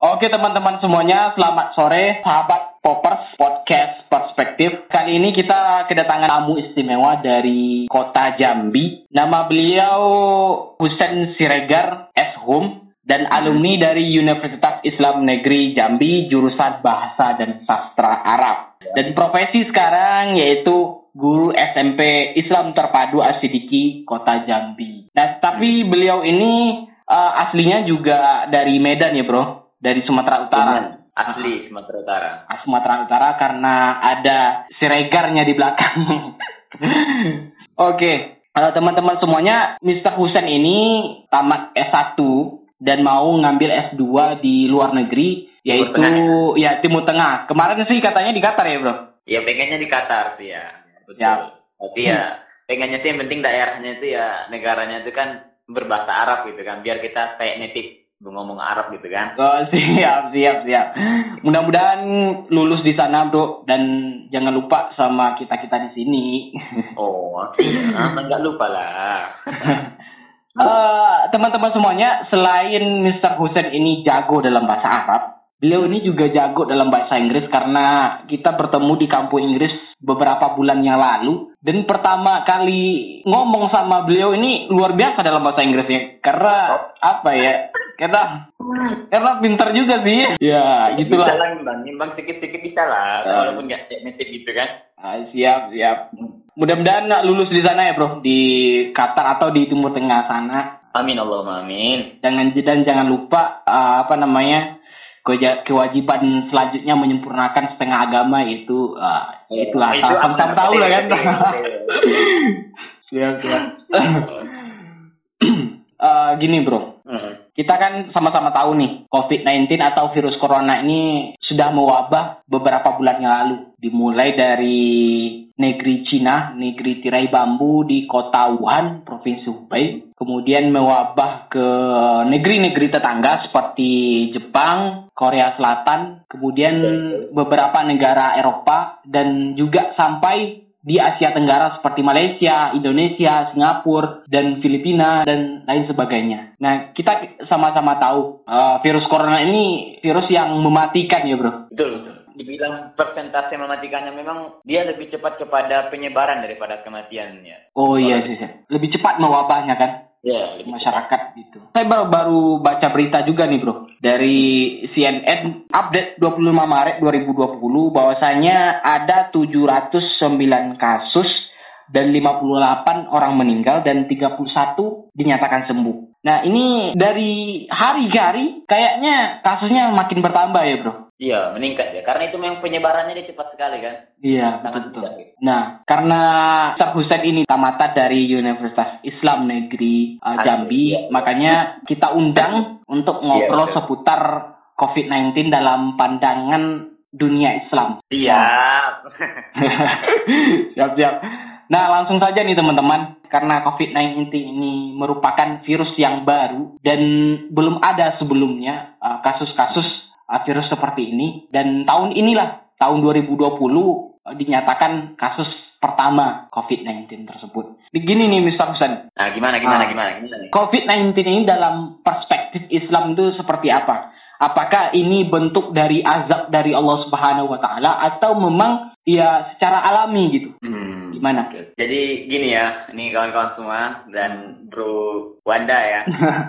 Oke teman-teman semuanya, selamat sore sahabat Poppers Podcast Perspektif. Kali ini kita kedatangan tamu istimewa dari kota Jambi. Nama beliau Husen Siregar S. Hum dan alumni dari Universitas Islam Negeri Jambi jurusan Bahasa dan Sastra Arab. Dan profesi sekarang yaitu guru SMP Islam Terpadu Asidiki Kota Jambi. Nah, tapi beliau ini uh, aslinya juga dari Medan ya, Bro dari Sumatera Utara. Asli Sumatera Utara. Ah, Sumatera Utara karena ada siregarnya di belakang. Oke, okay. uh, teman-teman semuanya, Mr. Husen ini tamat S1 dan mau ngambil S2 di luar negeri, yaitu Timur ya Timur Tengah. Kemarin sih katanya di Qatar ya, Bro? Iya, pengennya di Qatar sih ya. Betul. Ya. Tapi ya pengennya sih yang penting daerahnya itu ya negaranya itu kan berbahasa Arab gitu kan, biar kita kayak native ngomong Arab gitu kan. Oh, siap, siap, siap. Mudah-mudahan lulus di sana, Bro, dan jangan lupa sama kita-kita di sini. Oh, iya, enggak lupa lah. uh, teman-teman semuanya, selain Mr. Husen ini jago dalam bahasa Arab, beliau ini juga jago dalam bahasa Inggris karena kita bertemu di kampung Inggris beberapa bulan yang lalu dan pertama kali ngomong sama beliau ini luar biasa dalam bahasa Inggrisnya karena oh. apa ya kita karena pintar juga sih. Ya gitulah. Bisa lah nimbang nimbang sedikit sedikit bisa lah uh. walaupun nggak mesti gitu kan. Ah, siap siap. Mudah-mudahan nak lulus di sana ya bro? Di Qatar atau di Timur Tengah sana. Amin Allah amin. Jangan dan jangan lupa uh, apa namanya kewajiban selanjutnya menyempurnakan setengah agama itu. Uh, itulah. Itu sama tahu lah kan? Siap siap. Uh, gini bro kita kan sama-sama tahu nih COVID-19 atau virus corona ini sudah mewabah beberapa bulan yang lalu dimulai dari negeri Cina, negeri tirai bambu di kota Wuhan, Provinsi Hubei. Kemudian mewabah ke negeri-negeri tetangga seperti Jepang, Korea Selatan, kemudian beberapa negara Eropa, dan juga sampai di Asia Tenggara seperti Malaysia, Indonesia, Singapura, dan Filipina, dan lain sebagainya. Nah, kita sama-sama tahu uh, virus corona ini virus yang mematikan ya bro. Betul, betul dibilang persentase mematikannya memang dia lebih cepat kepada penyebaran daripada kematiannya. Oh iya sih, lebih cepat mewabahnya kan? Ya, masyarakat gitu. Saya baru baru baca berita juga nih bro dari CNN update 25 Maret 2020 bahwasanya ada 709 kasus dan 58 orang meninggal dan 31 dinyatakan sembuh. Nah ini dari hari ke hari kayaknya kasusnya makin bertambah ya bro. Iya meningkat ya karena itu memang penyebarannya dia cepat sekali kan. Iya betul. Gitu. Nah karena Ustaz Husain ini tamata dari Universitas Islam Negeri uh, Jambi iya. makanya kita undang untuk ngobrol iya, seputar COVID-19 dalam pandangan dunia Islam. Siap. siap siap. Nah, langsung saja nih teman-teman, karena COVID-19 ini merupakan virus yang baru dan belum ada sebelumnya uh, kasus-kasus uh, virus seperti ini dan tahun inilah tahun 2020 uh, dinyatakan kasus pertama COVID-19 tersebut. Begini nih Mr. Husen. Nah, gimana gimana uh, gimana gimana. COVID-19 ini dalam perspektif Islam itu seperti apa? Apakah ini bentuk dari azab dari Allah Subhanahu wa taala atau memang ya secara alami gitu? Hmm Gimana? Jadi gini ya, ini kawan-kawan semua dan Bro Wanda ya.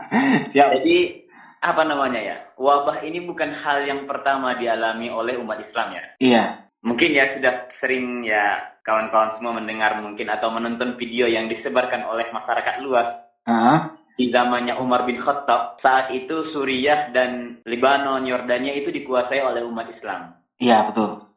Siap. Jadi apa namanya ya? Wabah ini bukan hal yang pertama dialami oleh umat Islam ya. Iya. Mungkin ya sudah sering ya kawan-kawan semua mendengar mungkin atau menonton video yang disebarkan oleh masyarakat luas. Uh-huh. Di zamannya Umar bin Khattab, saat itu Suriah dan Lebanon, Yordania itu dikuasai oleh umat Islam. Iya, betul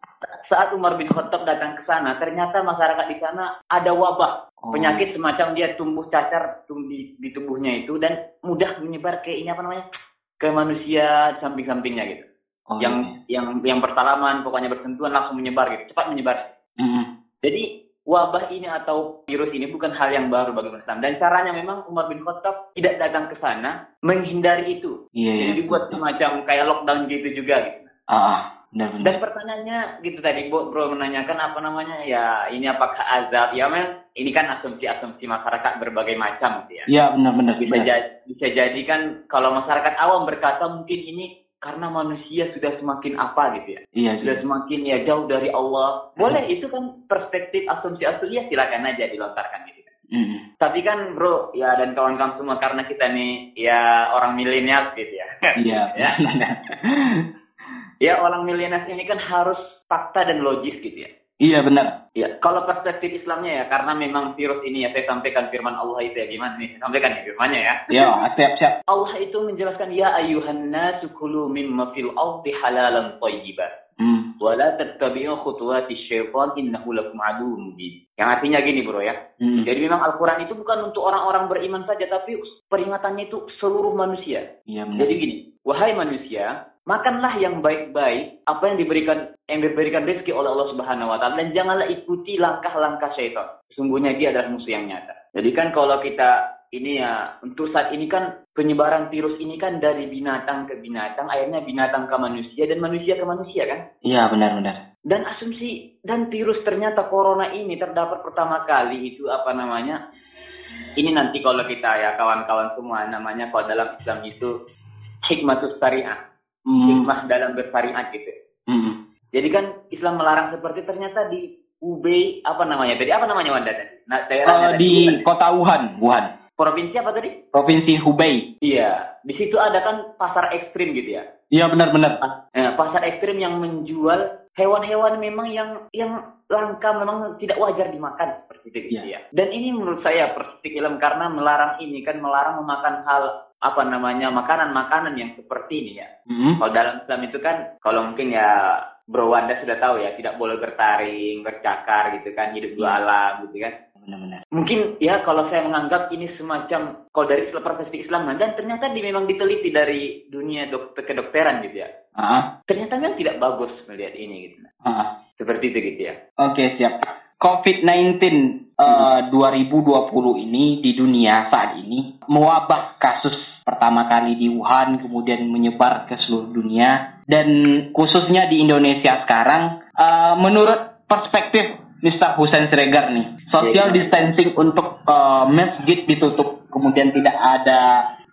saat Umar bin Khattab datang ke sana, ternyata masyarakat di sana ada wabah. Oh. Penyakit semacam dia tumbuh cacar di, di tubuhnya itu dan mudah menyebar ke ini apa namanya? ke manusia samping-sampingnya gitu. Oh, yang iya. yang yang bersalaman pokoknya bersentuhan langsung menyebar gitu, cepat menyebar. Mm -hmm. Jadi wabah ini atau virus ini bukan hal yang baru bagi Islam dan caranya memang Umar bin Khattab tidak datang ke sana menghindari itu. Yeah, Jadi yeah. dibuat semacam kayak lockdown gitu juga gitu. Ah. Benar, benar. Dan pertanyaannya gitu tadi bro, bro menanyakan apa namanya ya ini apakah azab ya men ini kan asumsi-asumsi masyarakat berbagai macam gitu ya. Iya benar-benar. Bisa jadi bisa jadi kan kalau masyarakat awam berkata mungkin ini karena manusia sudah semakin apa gitu ya. Iya, Sudah semakin ya jauh dari Allah. Boleh itu kan perspektif asumsi-asumsi ya silakan aja dilontarkan gitu. Mm. Tapi kan bro, ya dan kawan-kawan semua karena kita nih ya orang milenial gitu ya. Iya. ya. ya orang milenial ini kan harus fakta dan logis gitu ya. Iya benar. Ya, kalau perspektif Islamnya ya, karena memang virus ini ya, saya sampaikan firman Allah itu ya, gimana nih? Saya sampaikan ya firmannya ya. Ya, siap siap. Allah itu menjelaskan, Ya ayuhan nasu kulu mimma fil ardi halalan tayyiban. Hmm. Wala tattabi'u khutuwati syaitan innahu lakum aduwwun mubin. Yang artinya gini bro ya. Hmm. Jadi memang Al-Quran itu bukan untuk orang-orang beriman saja, tapi peringatannya itu seluruh manusia. Iya benar. Jadi gini, wahai manusia, makanlah yang baik-baik apa yang diberikan yang diberikan rezeki oleh Allah Subhanahu wa taala dan janganlah ikuti langkah-langkah syaitan. Sesungguhnya dia adalah musuh yang nyata. Jadi kan kalau kita ini ya untuk saat ini kan penyebaran virus ini kan dari binatang ke binatang, akhirnya binatang ke manusia dan manusia ke manusia kan? Iya benar benar. Dan asumsi dan virus ternyata corona ini terdapat pertama kali itu apa namanya? Ini nanti kalau kita ya kawan-kawan semua namanya kalau dalam Islam itu hikmatus syariah Hmm. hikmah dalam bersyariat gitu. Hmm. Jadi kan Islam melarang seperti ternyata di Hubei apa namanya tadi apa namanya Wanda tadi? Nah, Eh, daerahnya tadi di kota Wuhan, Wuhan, provinsi apa tadi? provinsi Hubei. Iya, di situ ada kan pasar ekstrim gitu ya. Iya benar benar. Nah, pasar ekstrim yang menjual hewan-hewan memang yang yang langka memang tidak wajar dimakan seperti itu gitu Iya. ya. Dan ini menurut saya perspektif Islam karena melarang ini kan melarang memakan hal apa namanya makanan-makanan yang seperti ini ya. Hmm. Kalau dalam Islam itu kan, kalau mungkin ya Bro Wanda sudah tahu ya, tidak boleh bertaring, bercakar gitu kan, hidup dua alam gitu kan. Benar benar. Mungkin ya kalau saya menganggap ini semacam, kalau dari perspektif Islam, dan ternyata di, memang diteliti dari dunia dokter kedokteran gitu ya. Ah. Ternyata memang tidak bagus melihat ini gitu. ah. Seperti itu gitu ya. Oke siap. COVID-19 eh, 2020 ini di dunia saat ini mewabah kasus pertama kali di Wuhan kemudian menyebar ke seluruh dunia dan khususnya di Indonesia sekarang eh, menurut perspektif Mr. Hussein Siregar nih social Iya. distancing untuk eh, masjid ditutup kemudian tidak ada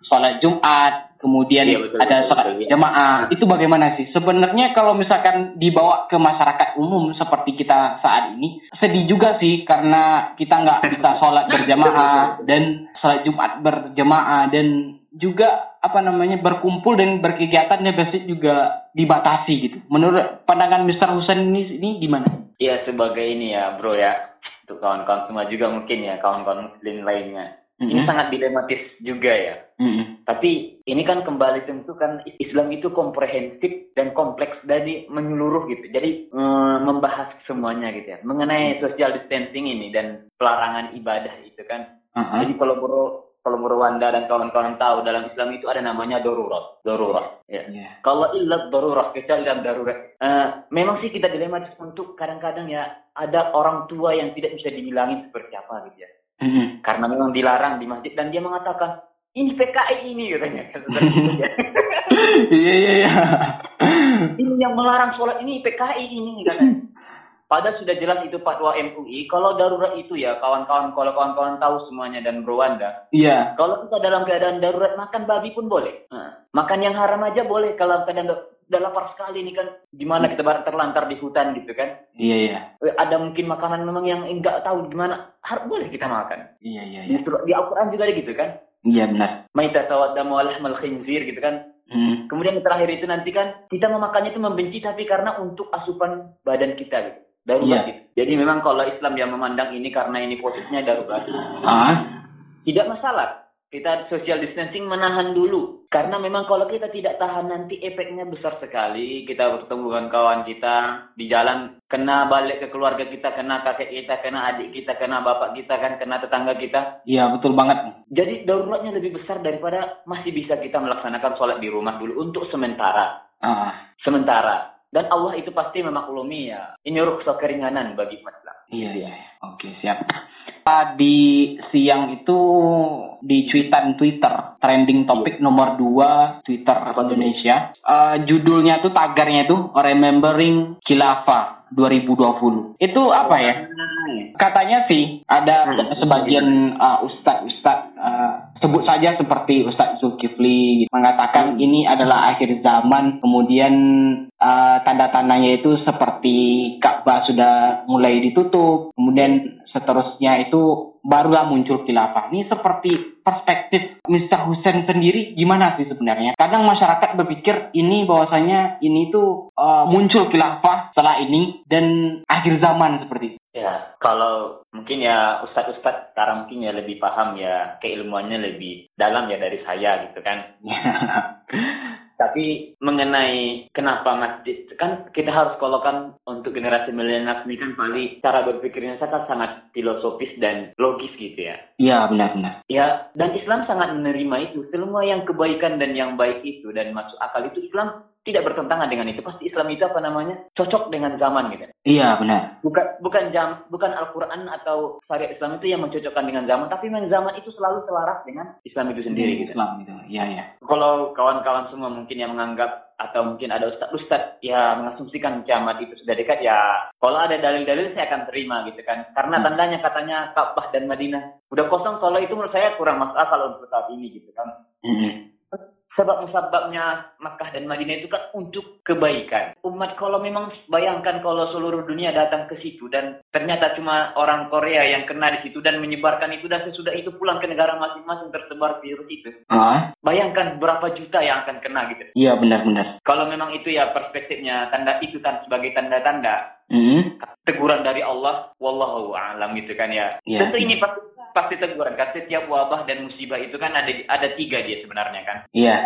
sholat Jumat kemudian Iya, betul, ada betul, sholat betul, iya. jamaah itu bagaimana sih sebenarnya kalau misalkan dibawa ke masyarakat umum seperti kita saat ini sedih juga sih karena kita nggak bisa sholat berjamaah dan sholat Jumat berjamaah dan juga apa namanya berkumpul dan berkegiatan di masjid juga dibatasi gitu menurut pandangan Mr. Husain ini ini gimana? Ya sebagai ini ya bro ya, untuk kawan-kawan semua juga mungkin ya, kawan-kawan muslim lainnya. Ini Mhm. sangat dilematis juga ya. Mhm. Tapi ini kan kembali tentu kan Islam itu komprehensif dan kompleks dari menyeluruh gitu. Jadi eh, membahas semuanya gitu ya. Mengenai social distancing ini dan pelarangan ibadah itu kan. Aha. Jadi kalau bro kalau bro Wanda dan kawan-kawan tahu dalam Islam itu ada namanya darurat. Darurat. Ya. Iya. Kalau ilat darurat, kecuali dalam darurat. Eh, memang sih kita dilematis untuk kadang-kadang ya ada orang tua yang tidak bisa dibilangin seperti apa gitu ya Mhm. karena memang dilarang di masjid dan dia mengatakan ini PKI ini katanya ya. Iya iya iya. ini yang melarang sholat ini PKI ini katanya padahal sudah jelas itu fatwa MUI kalau darurat itu ya kawan-kawan kalau kawan-kawan tahu semuanya dan berwanda Iya. kalau kita dalam keadaan darurat makan babi pun boleh Nah, makan yang haram aja boleh kalau keadaan da- udah lapar sekali nih kan gimana kita terlantar di hutan gitu kan Iya iya. Ada mungkin makanan memang yang enggak tahu gimana harus boleh kita makan Iya iya di, iya. di Al-Quran juga ada gitu kan Iya benar. maita tawaddamu walahmal khinzir gitu kan. Mhm. Kemudian yang terakhir itu nanti kan kita memakannya itu membenci tapi karena untuk asupan badan kita gitu. Darurat gitu. Jadi memang kalau Islam yang memandang ini karena ini posisinya darurat. Ah. Tidak masalah. Kita social distancing menahan dulu. Karena memang kalau kita tidak tahan nanti efeknya besar sekali. Kita bertemu dengan kawan kita di jalan kena balik ke keluarga kita, kena kakek kita, kena adik kita, kena bapak kita kan, kena tetangga kita. Iya betul banget. Jadi daruratnya lebih besar daripada masih bisa kita melaksanakan sholat di rumah dulu untuk sementara. Ah. Sementara. Dan Allah itu pasti memaklumi ya. Ini rukhsah keringanan bagi umat Islam. Iya iya. Oke siap. Tadi siang itu di cuitan Twitter trending topik nomor 2 Twitter Apa? Indonesia. Eh, judulnya tuh tagarnya tuh Remembering Khilafah 2020. Itu apa ya? Katanya sih ada Hmm. sebagian uh, ustadz-ustadz uh, sebut saja seperti Ustadz Zulkifli mengatakan ini adalah akhir zaman, kemudian uh, tanda-tandanya itu seperti Ka'bah sudah mulai ditutup, kemudian seterusnya itu barulah muncul khilafah. Ini seperti perspektif Mr. Hussein sendiri gimana sih sebenarnya? Kadang masyarakat berpikir ini bahwasanya ini tuh uh, muncul khilafah setelah ini dan akhir zaman seperti itu. Ya, kalau mungkin ya ustadz-ustadz sekarang mungkin ya lebih paham ya keilmuannya lebih dalam ya dari saya gitu kan. Tapi mengenai kenapa masjid kan kita harus kalau kan untuk generasi milenial ini kan paling cara berpikirnya sangat sangat filosofis dan logis gitu ya. Iya benar-benar. Ya dan Islam sangat menerima itu semua yang kebaikan dan yang baik itu dan masuk akal itu Islam tidak bertentangan dengan itu. Pasti Islam itu apa namanya? cocok dengan zaman gitu. Iya, benar. Bukan bukan jam bukan Al-Qur'an atau syariat Islam itu yang mencocokkan dengan zaman, tapi memang zaman itu selalu selaras dengan Islam itu sendiri gitu. Islam itu. Iya, iya. Kalau kawan-kawan semua mungkin yang menganggap atau mungkin ada ustadz-ustadz yang mengasumsikan kiamat itu sudah dekat ya kalau ada dalil-dalil saya akan terima gitu kan karena hmm. tandanya katanya Ka'bah dan Madinah udah kosong kalau itu menurut saya kurang masuk akal untuk saat ini gitu kan hmm sebab musababnya Makkah dan Madinah itu kan untuk kebaikan. Umat kalau memang bayangkan kalau seluruh dunia datang ke situ dan ternyata cuma orang Korea yang kena di situ dan menyebarkan itu dan sesudah itu pulang ke negara masing-masing tersebar virus itu. Uh. Bayangkan berapa juta yang akan kena gitu. Iya benar-benar. Kalau memang itu ya perspektifnya tanda itu kan sebagai tanda-tanda. Mm. Teguran dari Allah, wallahu a'lam gitu kan ya. Yeah. Tentu ini pasti pasti teguran kan setiap wabah dan musibah itu kan ada ada tiga dia sebenarnya kan? Iya.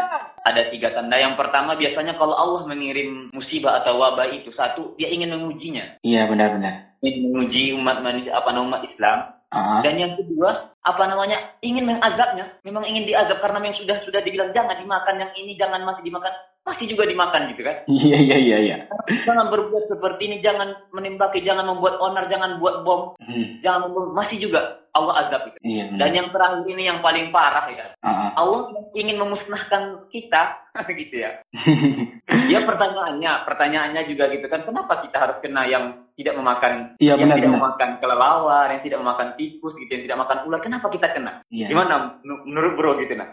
Ada tiga tanda. Yang pertama biasanya kalau Allah mengirim musibah atau wabah itu satu dia ingin mengujinya. Iya benar-benar. Ingin menguji umat manusia apa nama Islam. Uh-huh. dan yang kedua apa namanya ingin mengazabnya. Memang ingin diazab karena memang sudah sudah dibilang jangan dimakan yang ini jangan masih dimakan masih juga dimakan gitu kan iya iya iya iya jangan berbuat seperti ini jangan menembaki jangan membuat onar jangan buat bom hmm. jangan membuat masih juga Allah azab itu. Iya, Dan yang terakhir ini yang paling parah ya. Uh-huh. Allah ingin memusnahkan kita gitu ya. ya pertanyaannya, pertanyaannya juga gitu kan, kenapa kita harus kena yang tidak memakan, iya, yang benar, tidak benar. memakan kelelawar, yang tidak memakan tikus gitu, yang tidak makan ular, kenapa kita kena? Iya. Gimana menurut bro gitu nah?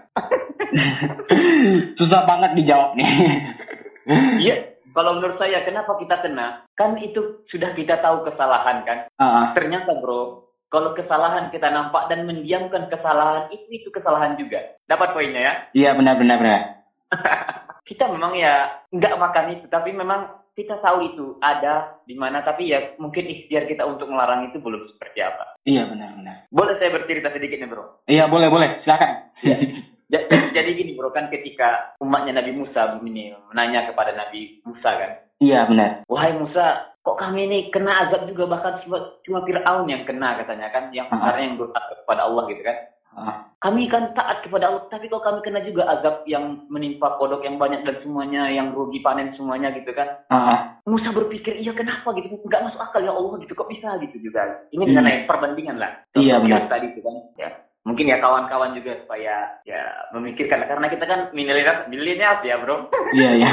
Susah banget dijawab nih. Iya, kalau menurut saya kenapa kita kena? Kan itu sudah kita tahu kesalahan kan. Uh-huh. Ternyata bro, kalau kesalahan kita nampak dan mendiamkan kesalahan itu itu kesalahan juga. Dapat poinnya ya? Iya benar-benar benar. kita memang ya nggak makan itu, tapi memang kita tahu itu ada di mana, tapi ya mungkin ikhtiar kita untuk melarang itu belum seperti apa. Iya benar-benar. Boleh saya bercerita sedikit nih bro? Iya boleh boleh, silakan. Jadi gini bro kan ketika umatnya Nabi Musa ini menanya kepada Nabi Musa kan. Iya benar. Wahai Musa, kok kami ini kena azab juga? Bahkan cuma Fir'aun yang kena katanya kan? Yang sebenarnya yang bertaat kepada Allah gitu kan? Kami kan taat kepada Allah tapi kok kami kena juga azab yang menimpa kodok yang banyak dan semuanya yang rugi panen semuanya gitu kan? Musa berpikir iya kenapa gitu? Nggak masuk akal ya Allah gitu. Kok bisa gitu juga? Ini dengan hmm. perbandingan lah. Iya benar. tadi itu kan? Ya mungkin ya kawan-kawan juga supaya ya memikirkan karena kita kan milenial milenial ya bro iya iya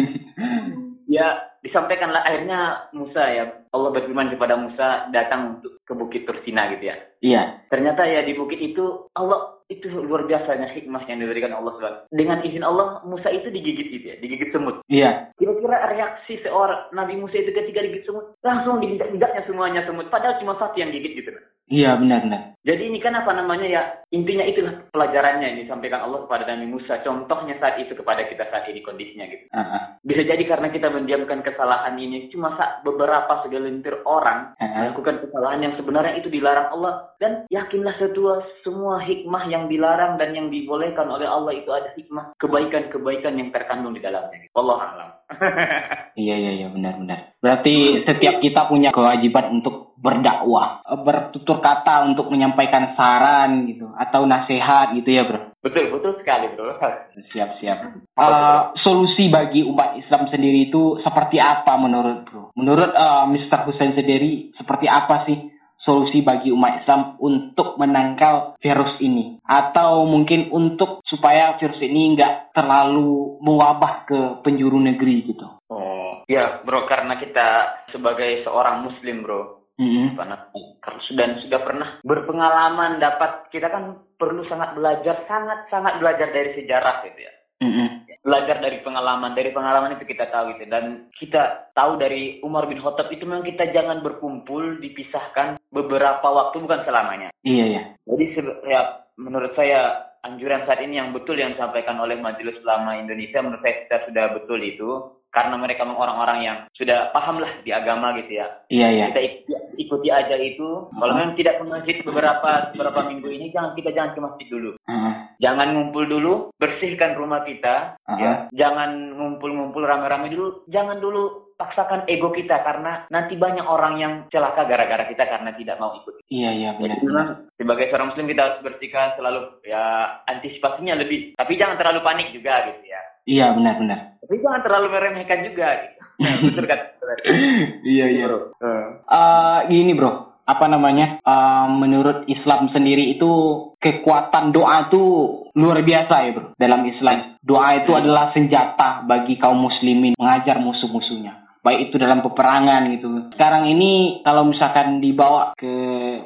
ya disampaikanlah akhirnya Musa ya Allah berfirman kepada Musa datang untuk ke bukit Tursina gitu ya. Iya. Ternyata ya di bukit itu Allah itu luar biasanya hikmah yang diberikan Allah SWT. Dengan izin Allah Musa itu digigit gitu ya, digigit semut. Iya. Kira-kira reaksi seorang Nabi Musa itu ketika digigit semut langsung diinjak-injaknya semuanya semut. Padahal cuma satu yang gigit gitu. Iya benar-benar. Jadi ini kan apa namanya ya intinya itulah pelajarannya yang disampaikan Allah kepada Nabi Musa. Contohnya saat itu kepada kita saat ini kondisinya gitu. Uh -huh. Bisa jadi karena kita mendiamkan kesalahan ini cuma saat beberapa segelintir orang uh -huh. melakukan kesalahan yang sebenarnya itu dilarang Allah dan yakinlah setua semua hikmah yang dilarang dan yang dibolehkan oleh Allah itu ada hikmah kebaikan-kebaikan yang terkandung di dalamnya. Allah alam. iya iya iya benar-benar. Berarti setiap kita punya kewajiban untuk berdakwah, bertutur kata untuk menyampaikan saran gitu atau nasihat gitu ya, Bro. Betul, betul sekali, Bro. Siap, siap. Uh, solusi bagi umat Islam sendiri itu seperti apa menurut Bro? Menurut uh, Mr. Hussein sendiri seperti apa sih solusi bagi umat Islam untuk menangkal virus ini atau mungkin untuk supaya virus ini nggak terlalu mewabah ke penjuru negeri gitu. Oh, ya bro karena kita sebagai seorang muslim bro Mm-hmm. Karena sudah sudah pernah berpengalaman dapat kita kan perlu sangat belajar, sangat-sangat belajar dari sejarah gitu ya. Mm-mm. Belajar dari pengalaman, dari pengalaman itu kita tahu gitu. Dan kita tahu dari Umar bin Khattab itu memang kita jangan berkumpul, dipisahkan beberapa waktu, bukan selamanya. Iya ya. Jadi ya, menurut saya anjuran saat ini yang betul yang disampaikan oleh Majelis Ulama Indonesia menurut saya kita sudah betul itu karena mereka memang orang-orang yang sudah paham lah di agama gitu ya. Iya ya. Kita ikuti, ikuti aja itu. Kalau memang tidak ke masjid beberapa beberapa minggu ini jangan kita jangan ke masjid dulu. Heeh. Jangan ngumpul dulu, bersihkan rumah kita, Heeh. ya. Jangan ngumpul-ngumpul rame-rame dulu. Jangan dulu paksakan ego kita karena nanti banyak orang yang celaka gara-gara kita karena tidak mau ikut. Iya iya benar. Jadi memang sebagai seorang muslim kita harus bersihkan selalu ya antisipasinya lebih. Tapi jangan terlalu panik juga gitu ya. Iya benar benar. Tapi jangan terlalu meremehkan juga gitu. Betul kan? Iya iya. Bro. Eh gini bro, apa namanya? Eh, menurut Islam sendiri itu kekuatan doa itu luar biasa ya bro dalam Islam. Doa itu adalah senjata bagi kaum muslimin mengajar musuh-musuhnya. Baik itu dalam peperangan gitu. Sekarang ini kalau misalkan dibawa ke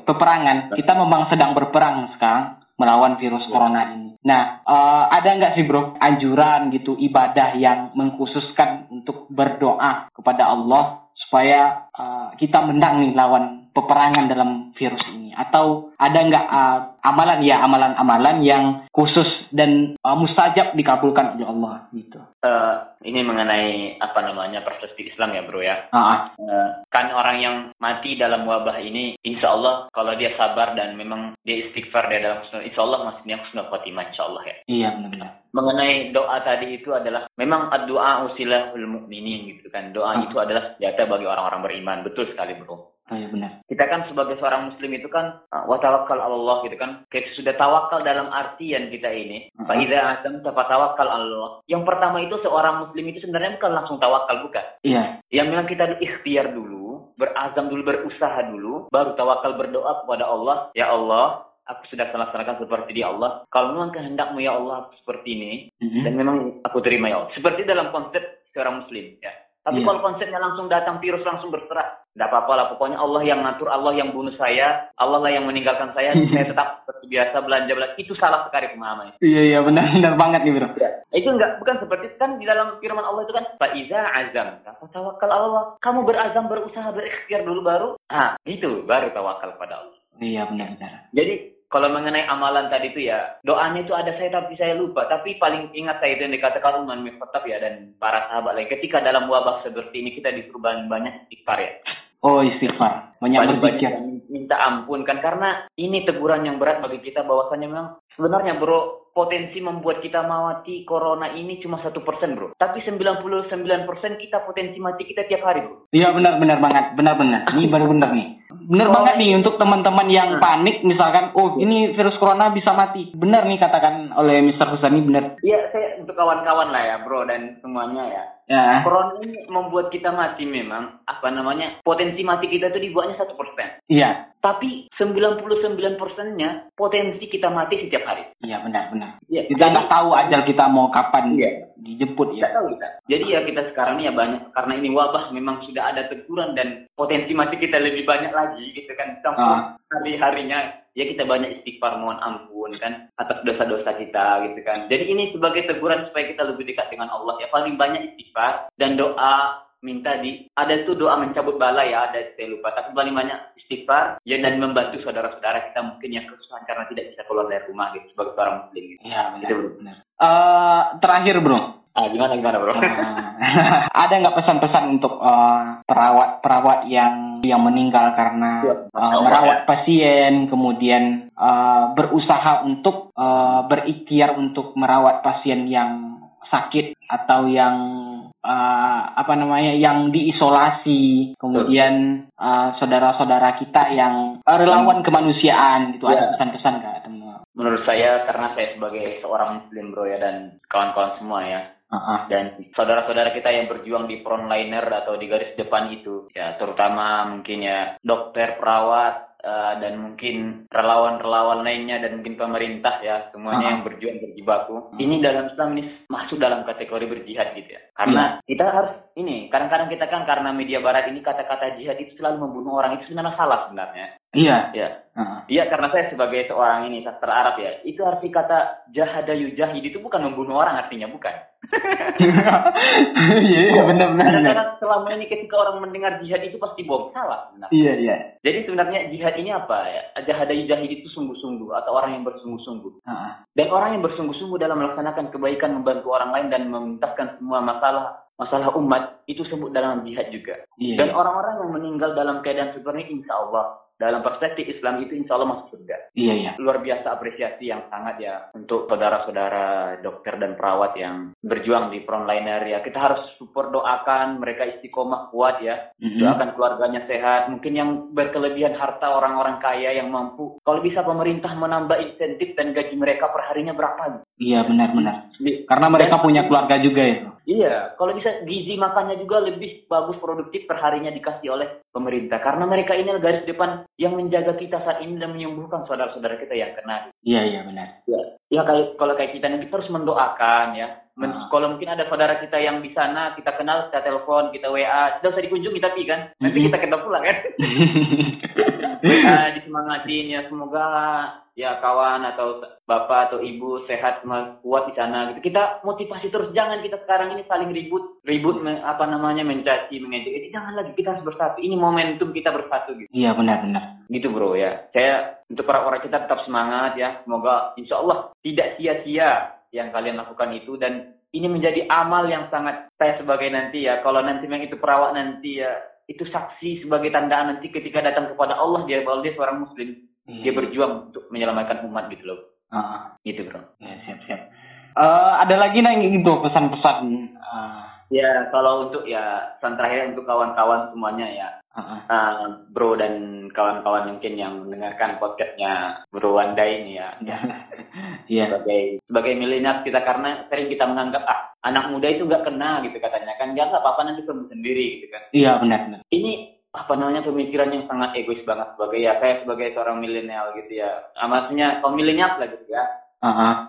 peperangan, kita memang sedang berperang sekarang melawan virus corona ini. Nah, eh, ada nggak sih bro anjuran gitu ibadah yang mengkhususkan untuk berdoa kepada Allah supaya eh, kita menang nih lawan peperangan dalam virus ini? Atau ada nggak eh, amalan ya amalan-amalan yang khusus dan eh, mustajab dikabulkan oleh Allah gitu? Eh, ini mengenai apa namanya perspektif Islam ya bro ya. Ah. Eh, kan orang yang mati dalam wabah ini, insya Allah kalau dia sabar dan memang dia istighfar dia dalam husnul, insya Allah masihnya husnul khotimah insya Allah ya. iya benar-benar. Mengenai doa tadi itu adalah memang doa usilahul mukminin gitu kan. Doa Ah. itu adalah senjata bagi orang-orang beriman. Betul sekali bro. Oh, iya benar. Kita kan sebagai seorang muslim itu kan uh, wa tawakkal ala Allah gitu kan. Kita sudah tawakal dalam artian kita ini. Mhm. Fa idza azamta fatawakal ala Allah. Yang pertama itu seorang muslim itu sebenarnya bukan langsung tawakal bukan. Iya. Yang memang kita ikhtiar dulu, berazam dulu, berusaha dulu, baru tawakal berdoa kepada Allah. Ya Allah, aku sudah melaksanakan seperti di Allah. Kalau memang kehendakmu ya Allah seperti ini, Mhm. dan memang aku terima ya Allah. Seperti dalam konsep seorang muslim ya. Tapi Iya. kalau konsepnya langsung datang virus langsung berserah, tidak apa-apa lah. Pokoknya Allah yang ngatur, Allah yang bunuh saya, Allah lah yang meninggalkan saya. saya tetap seperti biasa belanja belanja. Itu salah sekali pemahaman. Iya iya benar-benar banget nih bro. Ya. Itu enggak bukan seperti kan di dalam firman Allah itu kan faiza azam. Tawakal Allah. Kamu berazam berusaha berikhtiar dulu baru. Ah, itu baru tawakal pada Allah. Iya benar-benar. Jadi kalau mengenai amalan tadi itu ya doanya itu ada saya tapi saya lupa. Tapi paling ingat saya itu yang dikatakan Umar bin Khattab ya dan para sahabat lain. Ketika dalam wabah seperti ini kita disuruh banyak istighfar ya. Oh istighfar, banyak berzikir. minta ampun kan karena ini teguran yang berat bagi kita bahwasanya memang sebenarnya bro potensi membuat kita mati corona ini cuma satu persen bro tapi 99% kita potensi mati kita tiap hari bro Iya benar-benar banget, benar-benar. Ini baru benar nih. Benar banget nih untuk teman-teman yang Hmm. panik misalkan, oh ini virus corona bisa mati. Benar nih katakan oleh Mr. Husani benar. Iya saya untuk kawan-kawan lah ya bro dan semuanya ya Ya. corona ini membuat kita mati memang apa namanya potensi mati kita itu dibuatnya satu persen Iya. tapi 99 persennya potensi kita mati setiap hari Iya benar-benar. Iya, Kita nggak tahu ajal kita mau kapan Iya. Dijemput Tidak ya. tahu kita. Jadi ya kita sekarang ini ya banyak karena ini wabah memang sudah ada teguran dan potensi mati kita lebih banyak lagi gitu kan. Campur Ah. hari-harinya ya kita banyak istighfar mohon ampun kan atas dosa-dosa kita gitu kan. Jadi ini sebagai teguran supaya kita lebih dekat dengan Allah ya paling banyak istighfar dan doa minta di ada itu doa mencabut bala ya ada saya lupa tapi paling banyak istighfar ya dan membantu saudara-saudara kita mungkin yang kesusahan karena tidak bisa keluar dari rumah gitu sebagai seorang muslim gitu. Iya benar. Gitu, benar. Eh, terakhir bro, Ah gimana gimana bro? Ada nggak pesan-pesan untuk eh, perawat-perawat yang yang meninggal karena Ya, eh, merawat pasien, kemudian eh, berusaha untuk eh, berikhtiar untuk merawat pasien yang sakit atau yang eh, apa namanya yang diisolasi, kemudian eh, saudara-saudara kita yang relawan kemanusiaan gitu Ya. ada pesan-pesan nggak teman? Menurut saya karena saya sebagai seorang muslim bro ya dan kawan-kawan semua ya Ah. dan saudara-saudara kita yang berjuang di frontliner atau di garis depan itu ya terutama mungkin ya dokter perawat eh, dan mungkin relawan-relawan lainnya dan mungkin pemerintah ya semuanya Ah. yang berjuang berjibaku. Ini dalam Islam ini masuk dalam kategori berjihad gitu ya. Karena kita harus ini kadang-kadang kita kan karena media barat ini kata-kata jihad itu selalu membunuh orang itu sebenarnya salah sebenarnya Iya. Ya. Heeh. Iya karena saya sebagai seorang ini sastra Arab ya, itu arti kata jahada yujahid itu bukan membunuh orang artinya bukan. Iya, iya benar benar. Karena selama ini ketika orang mendengar jihad itu pasti bom salah. Benar. Iya, iya. Jadi sebenarnya jihad ini apa ya? Jahada yujahid itu sungguh-sungguh atau orang yang bersungguh-sungguh. Heeh. Dan orang yang bersungguh-sungguh dalam melaksanakan kebaikan membantu orang lain dan mementaskan semua masalah masalah umat itu sebut dalam jihad juga. Iya. Dan orang-orang yang meninggal dalam keadaan seperti ini insya Allah dalam perspektif Islam itu insya Allah masuk surga. Iya, iya. Luar biasa apresiasi yang sangat ya untuk saudara-saudara dokter dan perawat yang berjuang di frontliner ya. Kita harus support doakan mereka istiqomah kuat ya. Mhm. Doakan keluarganya sehat. Mungkin yang berkelebihan harta orang-orang kaya yang mampu. Kalau bisa pemerintah menambah insentif dan gaji mereka perharinya berapa? Iya, benar benar. Di- Karena mereka Dan- punya keluarga juga ya. Iya, kalau bisa gizi makannya juga lebih bagus produktif perharinya dikasih oleh pemerintah. Karena mereka ini garis depan yang menjaga kita saat ini dan menyembuhkan saudara-saudara kita yang kena. Iya, iya benar. Ya, ya kayak kalau kayak kita nih kita harus mendoakan ya. Men- Ah. Kalau mungkin ada saudara kita yang di sana kita kenal, kita telepon, kita WA, tidak usah dikunjungi tapi kan nanti kita ketemu pulang kan. WA disemangatin ya semoga ya kawan atau bapak atau ibu sehat kuat di sana gitu. Kita motivasi terus jangan kita sekarang ini saling ribut, ribut me- apa namanya mencaci, mengejek. Ini jangan lagi kita harus bersatu. Ini momentum kita bersatu gitu. Iya, benar benar. Gitu bro ya. Saya untuk para orang kita tetap semangat ya. Semoga insya Allah tidak sia-sia yang kalian lakukan itu dan ini menjadi amal yang sangat saya sebagai nanti ya. Kalau nanti memang itu perawat nanti ya itu saksi sebagai tandaan nanti ketika datang kepada Allah dia bahwa dia seorang muslim dia Iya. berjuang untuk menyelamatkan umat gitu loh Heeh. gitu bro Ya, siap siap. Eh, ada lagi nang itu pesan-pesan. Ya kalau untuk ya pesan terakhir untuk kawan-kawan semuanya ya heeh. eh, bro dan kawan-kawan mungkin yang mendengarkan podcastnya bro Wanda ini ya Iya. sebagai sebagai milenial kita karena sering kita menganggap ah anak muda itu nggak kena gitu katanya kan ya nggak apa-apa nanti sembuh sendiri gitu kan Iya benar benar. ini apa namanya pemikiran yang sangat egois banget sebagai ya saya sebagai seorang milenial gitu ya ah, maksudnya kaum milenial lah gitu ya.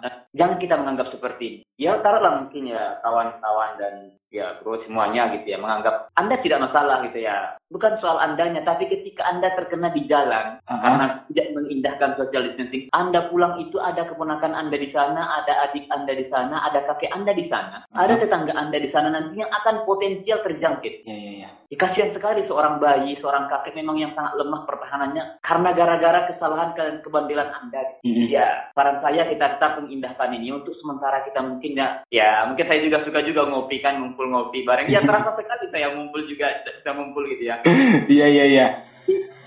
Nah, jangan kita menganggap seperti ini ya taruhlah mungkin ya kawan-kawan dan ya bro semuanya gitu ya menganggap anda tidak masalah gitu ya bukan soal andanya tapi ketika anda terkena di jalan Heeh. karena tidak mengindahkan social distancing anda pulang itu ada keponakan anda di sana ada adik anda di sana ada kakek anda di sana ada Mhm. tetangga anda di sana nantinya akan potensial terjangkit Iya iya iya. Ya, kasihan sekali seorang bayi, seorang kakek memang yang sangat lemah pertahanannya karena gara-gara kesalahan dan kebandelan Anda. Mhm. Ya, saran saya kita tetap mengindahkan ini untuk sementara kita mungkin ya, ya mungkin saya juga suka juga ngopi kan, ngumpul ngopi bareng. Ya terasa sekali saya ngumpul juga, bisa ngumpul gitu ya. Iya iya iya.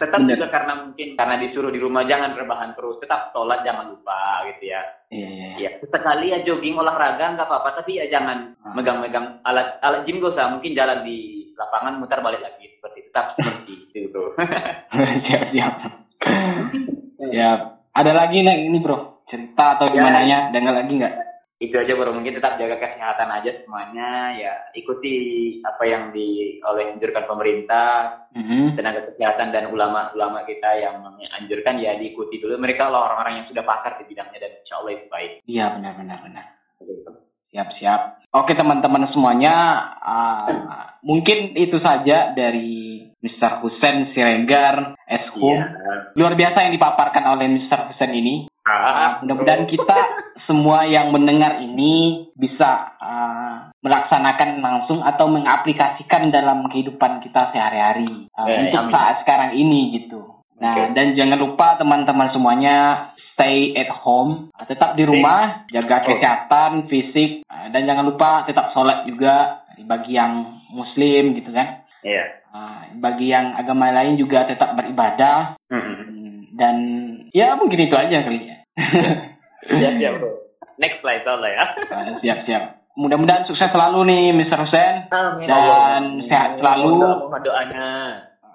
Tetap Benar. juga karena mungkin karena disuruh di rumah jangan rebahan terus, tetap sholat jangan lupa gitu ya. Iya iya. iya. Ya, sesekali ya jogging olahraga nggak apa-apa, tapi ya jangan Ah. megang-megang alat alat gym gak usah, mungkin jalan di lapangan mutar balik lagi seperti tetap seperti itu. siap siap. ya. Ada lagi nang ini bro cerita atau Ya. gimana ya? Dengar lagi nggak? Itu aja baru mungkin tetap jaga kesehatan aja semuanya ya ikuti apa yang di oleh anjurkan pemerintah Mhm. tenaga kesehatan dan ulama-ulama kita yang menganjurkan ya diikuti dulu mereka lah orang-orang yang sudah pakar di bidangnya dan insya Allah itu baik Iya benar benar benar. Siap siap. Oke teman-teman semuanya, ah, mungkin itu saja dari Mr. Husen Siregar, Eshum. Iya. Luar biasa yang dipaparkan oleh Mr. Husen ini. Ah, Mudah-mudahan kita semua yang mendengar ini bisa ah, melaksanakan langsung atau mengaplikasikan dalam kehidupan kita sehari-hari ah, Eh, untuk amin. saat sekarang ini gitu. Nah, Oke. dan jangan lupa teman-teman semuanya stay at home, Ah, tetap di rumah, jaga Oh. kesehatan fisik ah, dan jangan lupa tetap sholat juga bagi yang muslim gitu kan. iya Ah, bagi yang agama lain juga tetap beribadah Mm-mm. Hmm, dan ya mungkin itu aja kali ya. siap siap bro next lah insya Allah ya Ah, siap siap. Mudah-mudahan sukses selalu nih Mr. Hussein Amin. Dan Allahumma sehat amin. selalu. Mohon doanya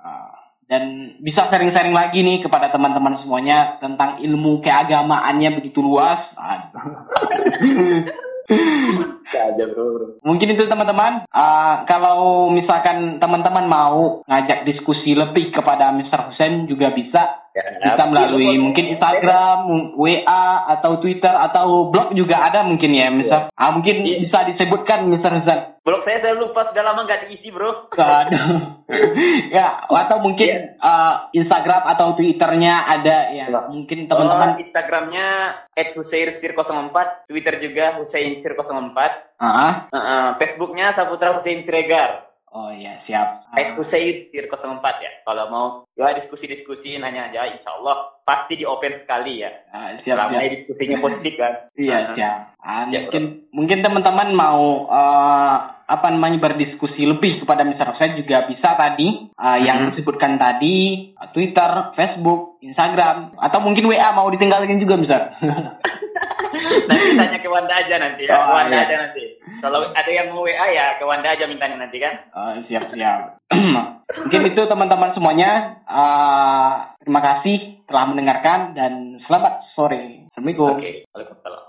Ah, dan bisa sharing-sharing lagi nih kepada teman-teman semuanya tentang ilmu keagamaannya begitu luas. Aduh. Aja bro, bro. Mungkin itu teman-teman. Ah, kalau misalkan teman-teman mau ngajak diskusi lebih kepada Mr. Hussein juga bisa. Ya, Bisa melalui mungkin Instagram, WA atau Twitter atau blog juga ada mungkin ya, Mr. Ah, mungkin Iya. bisa disebutkan Mr. Hussein. Blog saya saya lupa sudah lama nggak diisi bro. Aduh. ya, atau mungkin Iya. uh, Instagram atau Twitternya ada ya. Iya. Mungkin Oh, teman-teman Instagramnya @husairsir04, Twitter juga husainsir04, Ah, uh, uh, Facebooknya Saputra Husain Siregar. Oh iya, siap. Uh, Husainsir04 ya. Kalau mau ya diskusi-diskusi nanya aja, insya Allah pasti di open sekali ya. Ah, siap, Selama siap. diskusinya positif kan. Iya, Uh, siap. Ah, Ya, mungkin mungkin teman-teman mau uh, apa namanya berdiskusi lebih kepada Mr. Offset juga bisa tadi uh, yang Mhm. disebutkan tadi uh, Twitter, Facebook, Instagram atau mungkin WA mau ditinggalin juga Mister. nanti tanya ke Wanda aja nanti ya. Oh, Wanda iya. aja nanti. Kalau ada yang mau WA ya ke Wanda aja mintanya nanti kan. Oh, siap siap. Mungkin itu teman-teman semuanya. Uh, terima kasih telah mendengarkan dan selamat sore. Assalamualaikum. Oke, Waalaikumsalam.